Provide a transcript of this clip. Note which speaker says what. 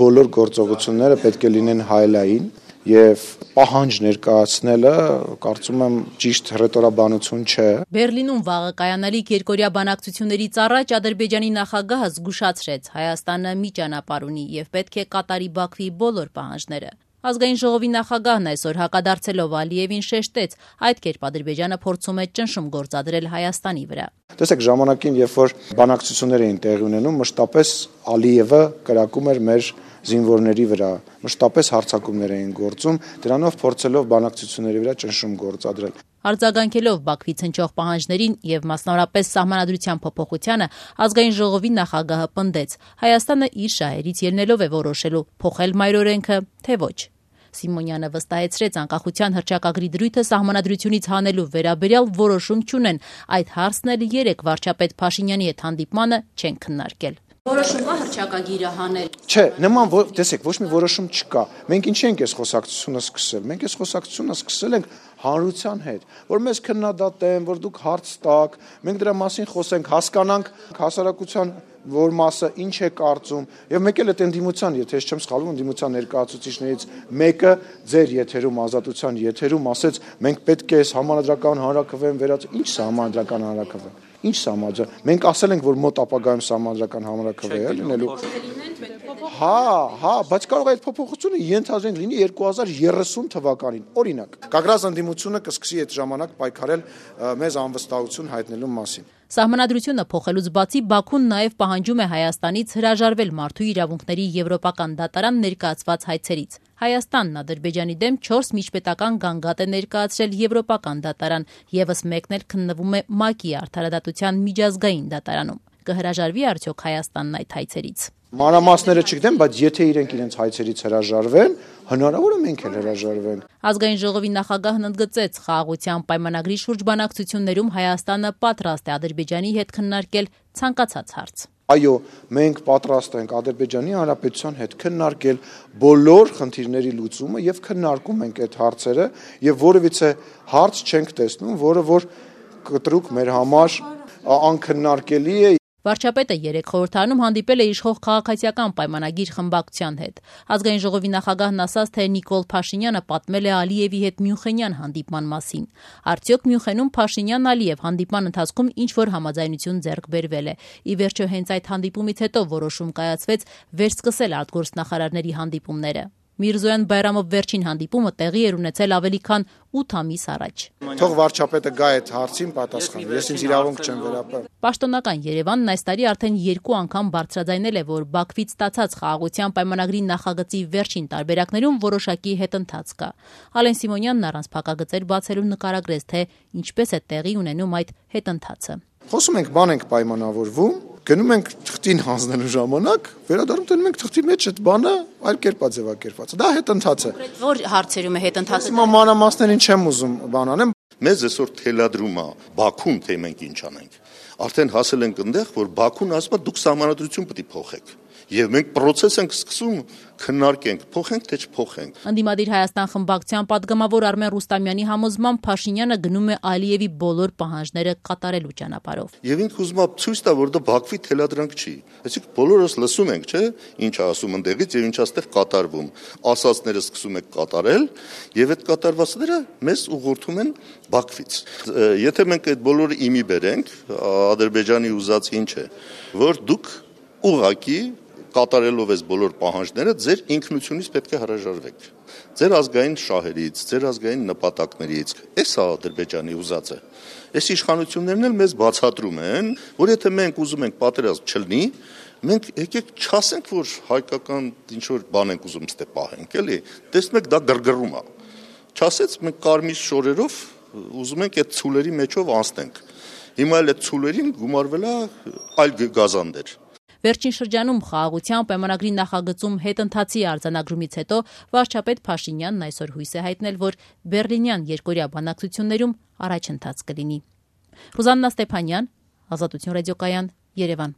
Speaker 1: բոլոր գործողությունները պետք է լինեն հայելային եւ պահանջ ներկայացնելը կարծում եմ ճիշտ ռետորաբանություն չէ։
Speaker 2: Բերլինում վաղը կայանալիք երկորյա բանակցություններից առաջ Ադրբեջանի նախագահը զգուշացրեց. Հայաստանը մի ճանապարհ ունի եւ պետք է կատարի Բաքվի բոլոր պահանջները։ Ազգային ժողովի նախագահն այսօր հակադարձելով Ալիևին շեշտեց, այդ կերպ Ադրբեջանը փորձում է ճնշում գործադրել Հայաստանի վրա։
Speaker 1: Տեսեք, ժամանակին, երբ որ բանակցություններ էին տեղի ունենում, մշտապես Ալիևը կրակում էր մեր զինվորների վրա, մշտապես հարձակումներ էին գործում, դրանով փորձելով բանակցությունների վրա ճնշում գործադրել։
Speaker 2: Արձագանքելով Բաքվից հնչող պահանջներին եւ մասնավորապես սահմանադրության փոփոխությանը, ազգային ժողովի նախագահը պնդեց. Հայաստանը իր շահերից ելնելով է որոշելու փոխել մայրօրենքը, թե ոչ։ Սիմոնյանը վստահեցրեց անկախության հրճակագրի դրույթը սահմանադրությունից հանելու վերաբերյալ որոշում չունեն։ Այդ հարցն էլ երեք վարչապետ Փաշինյանի հետ հանդիպմանը չեն քննարկել։ Որոշում կա հրճակագիրը հանել։
Speaker 1: Չէ, նման տեսեք, ոչ մի որոշում չկա։ Մենք ինչի ենք այս խոսակցությունը սկսել։ Մենք այս խոսակցությունը սկսել ենք հանրության հետ, որ մեզ քննադատեն, որ դուք հարց տաք, մենք դրա մասին խոսենք, հասկանանք հասարակության որ մասը ինչ է կարծում եւ մեկ էլ այդ ընդդիմության, եթե ես չեմ սխալվում, ընդդիմության ներկայացուցիչներից մեկը ձեր եթերում ազատության եթերում ասեց մենք պետք է այս համանդրական հանրակրվեն վերած ինչ համանդրական հանրակրվեն ինչ համաձայն մենք ասել ենք որ մոտ ապագայում համանդրական հանրակրվե է լինելու հա հա բայց կարող է այդ փոփոխությունը ենթադրենք լինի 2030 թվականին օրինակ կագրազ ընդդիմությունը կսկսի այդ ժամանակ պայքարել մեզ անվստահություն հայտնելու մասին
Speaker 2: Սահմանադրությունը փոխելուց բացի Բաքուն նաև պահանջում է Հայաստանից հրաժարվել մարդու իրավունքների եվրոպական դատարան ներկայացված հայցերից։ Հայաստանն Ադրբեջանի դեմ 4 միջպետական գանգատ է ներկայացրել եվրոպական դատարան, եւս մեկն էլ քննվում է ՄԱԿ-ի արդարադատության միջազգային դատարանում։ Կհրաժարվի արդյոք Հայաստանն այդ հայցերից։
Speaker 1: Մանրամասները չգիտեմ, բայց եթե իրենք իրենց հայցերից հրաժարվեն, հնարավոր է մենք էլ հրաժարվենք։
Speaker 2: Ազգային ժողովի նախագահն ընդգծեց խաղաղության պայմանագրի շուրջ բանակցություններում Հայաստանը պատրաստ է Ադրբեջանի հետ քննարկել ցանկացած հարց։
Speaker 1: Այո, մենք պատրաստ ենք Ադրբեջանի Հանրապետության հետ քննարկել բոլոր խնդիրների լուծումը եւ քննարկում ենք այդ հարցերը եւ որևիցե հարց չենք տեսնում, որը որ կտրուկ մեր համար անքննարկելի է
Speaker 2: Վարչապետը երեք խորհրդարանում հանդիպել է իշխող քաղաքացիական պայմանագիր խմբակցության հետ։ Ազգային ժողովի նախագահն ասաց, թե Նիկոլ Փաշինյանը պատմել է Ալիևի հետ Մյունխենյան հանդիպման մասին։ Արդյոք Մյունխենում Փաշինյան-Ալիև հանդիպման ընթացքում ինչ որ համաձայնություն ձեռք բերվել է։ Ի վերջո հենց այդ հանդիպումից հետո որոշում կայացվեց վերսկսել արտգործնախարարների հանդիպումները։ Միրզոյան Բայրամով վերջին հանդիպումը տեղի էր ունեցել ավելի քան 8 ամիս առաջ։
Speaker 1: Թող վարչապետը գա այդ հարցին պատասխան։ Ես ինձ իրավունք չեմ վերապրել։
Speaker 2: Պաշտոնական Երևանն այս տարի արդեն երկու անգամ բարձրաձայնել է, որ Բաքվից ստացած խաղաղության պայմանագրի նախագծի վերջին տարբերակներում որոշակի հետընթաց կա։ Ալեն Սիմոնյանն առանց փակագծեր բացելու նկարագրեց, թե ինչպես է տեղի ունենում այդ հետընթացը։
Speaker 1: Խոսում ենք, բան ենք պայմանավորվում, գնում ենք թղթին հանձնելու ժամանակ, վերադառնում տնում ենք թղթի մեջ այդ բանը այլ կերպա ձևակերպված։ Դա հետընթաց է։
Speaker 2: Որ հարցերում է հետընթացը։
Speaker 1: Հիմա մանրամասներին չեմ ուզում բան անեմ։
Speaker 3: Մեզ այսօր թելադրում է Բաքուն, թե մենք ինչ անենք։ Արդեն հասել ենք այնտեղ, որ Բաքուն ասում է դուք համանadrություն պետք է փոխեք եւ մենք process ենք սկսում քննարկենք փոխենք թե չփոխենք
Speaker 2: Անդիմադիր Հայաստան խմբակցության падգամավոր Արմեն Ռուստամյանի համոզմամբ Փաշինյանը գնում է Ալիևի բոլոր պահանջները կատարելու ճանապարհով
Speaker 3: եւ ինքը ուզում է ցույց տա որ դա Բաքվի թելադրանք չի այսինքն բոլորս լսում ենք չէ ինչ ասում ընդեղից եւ ինչ աստեղ կատարվում ասածները սկսում եք կատարել եւ այդ կատարվածները մեզ ուղղորդում են Բաքվից եթե մենք այդ բոլորը իմի բերենք Ադրբեջանի ուզած ինչ է որ դուք ուղակի կատարելով այս բոլոր պահանջները ձեր ինքնությունից պետք է հրաժարվեք։ Ձեր ազգային շահերից, ձեր ազգային նպատակներից։ Էս է Ադրբեջանի ուզածը։ Այս իշխանություններն էլ մեզ բացատրում են, որ եթե մենք ուզում ենք պատերազմ չլինի, մենք եկեք չասենք, որ հայկական ինչ որ բան ենք ուզում ստե պահենք, էլի։ Տեսնում եք դա գրգռում է։ Չասեց մենք կարմիր շորերով ուզում ենք այդ ցուլերի մեջով անցնենք։ Հիմա էլ այդ ցուլերին գումարվել է այլ գազաններ
Speaker 2: Վերջին շրջանում խաղաղության պայմանագրի նախագծում հետընթացի արձանագրումից հետո վարչապետ Փաշինյանն այսօր հույս է հայտնել, որ Բերլինյան երկօրյա բանակցություններում առաջընթաց կլինի։ Ռուզաննա Ստեփանյան, Ազատություն ռադիոկայան, Երևան։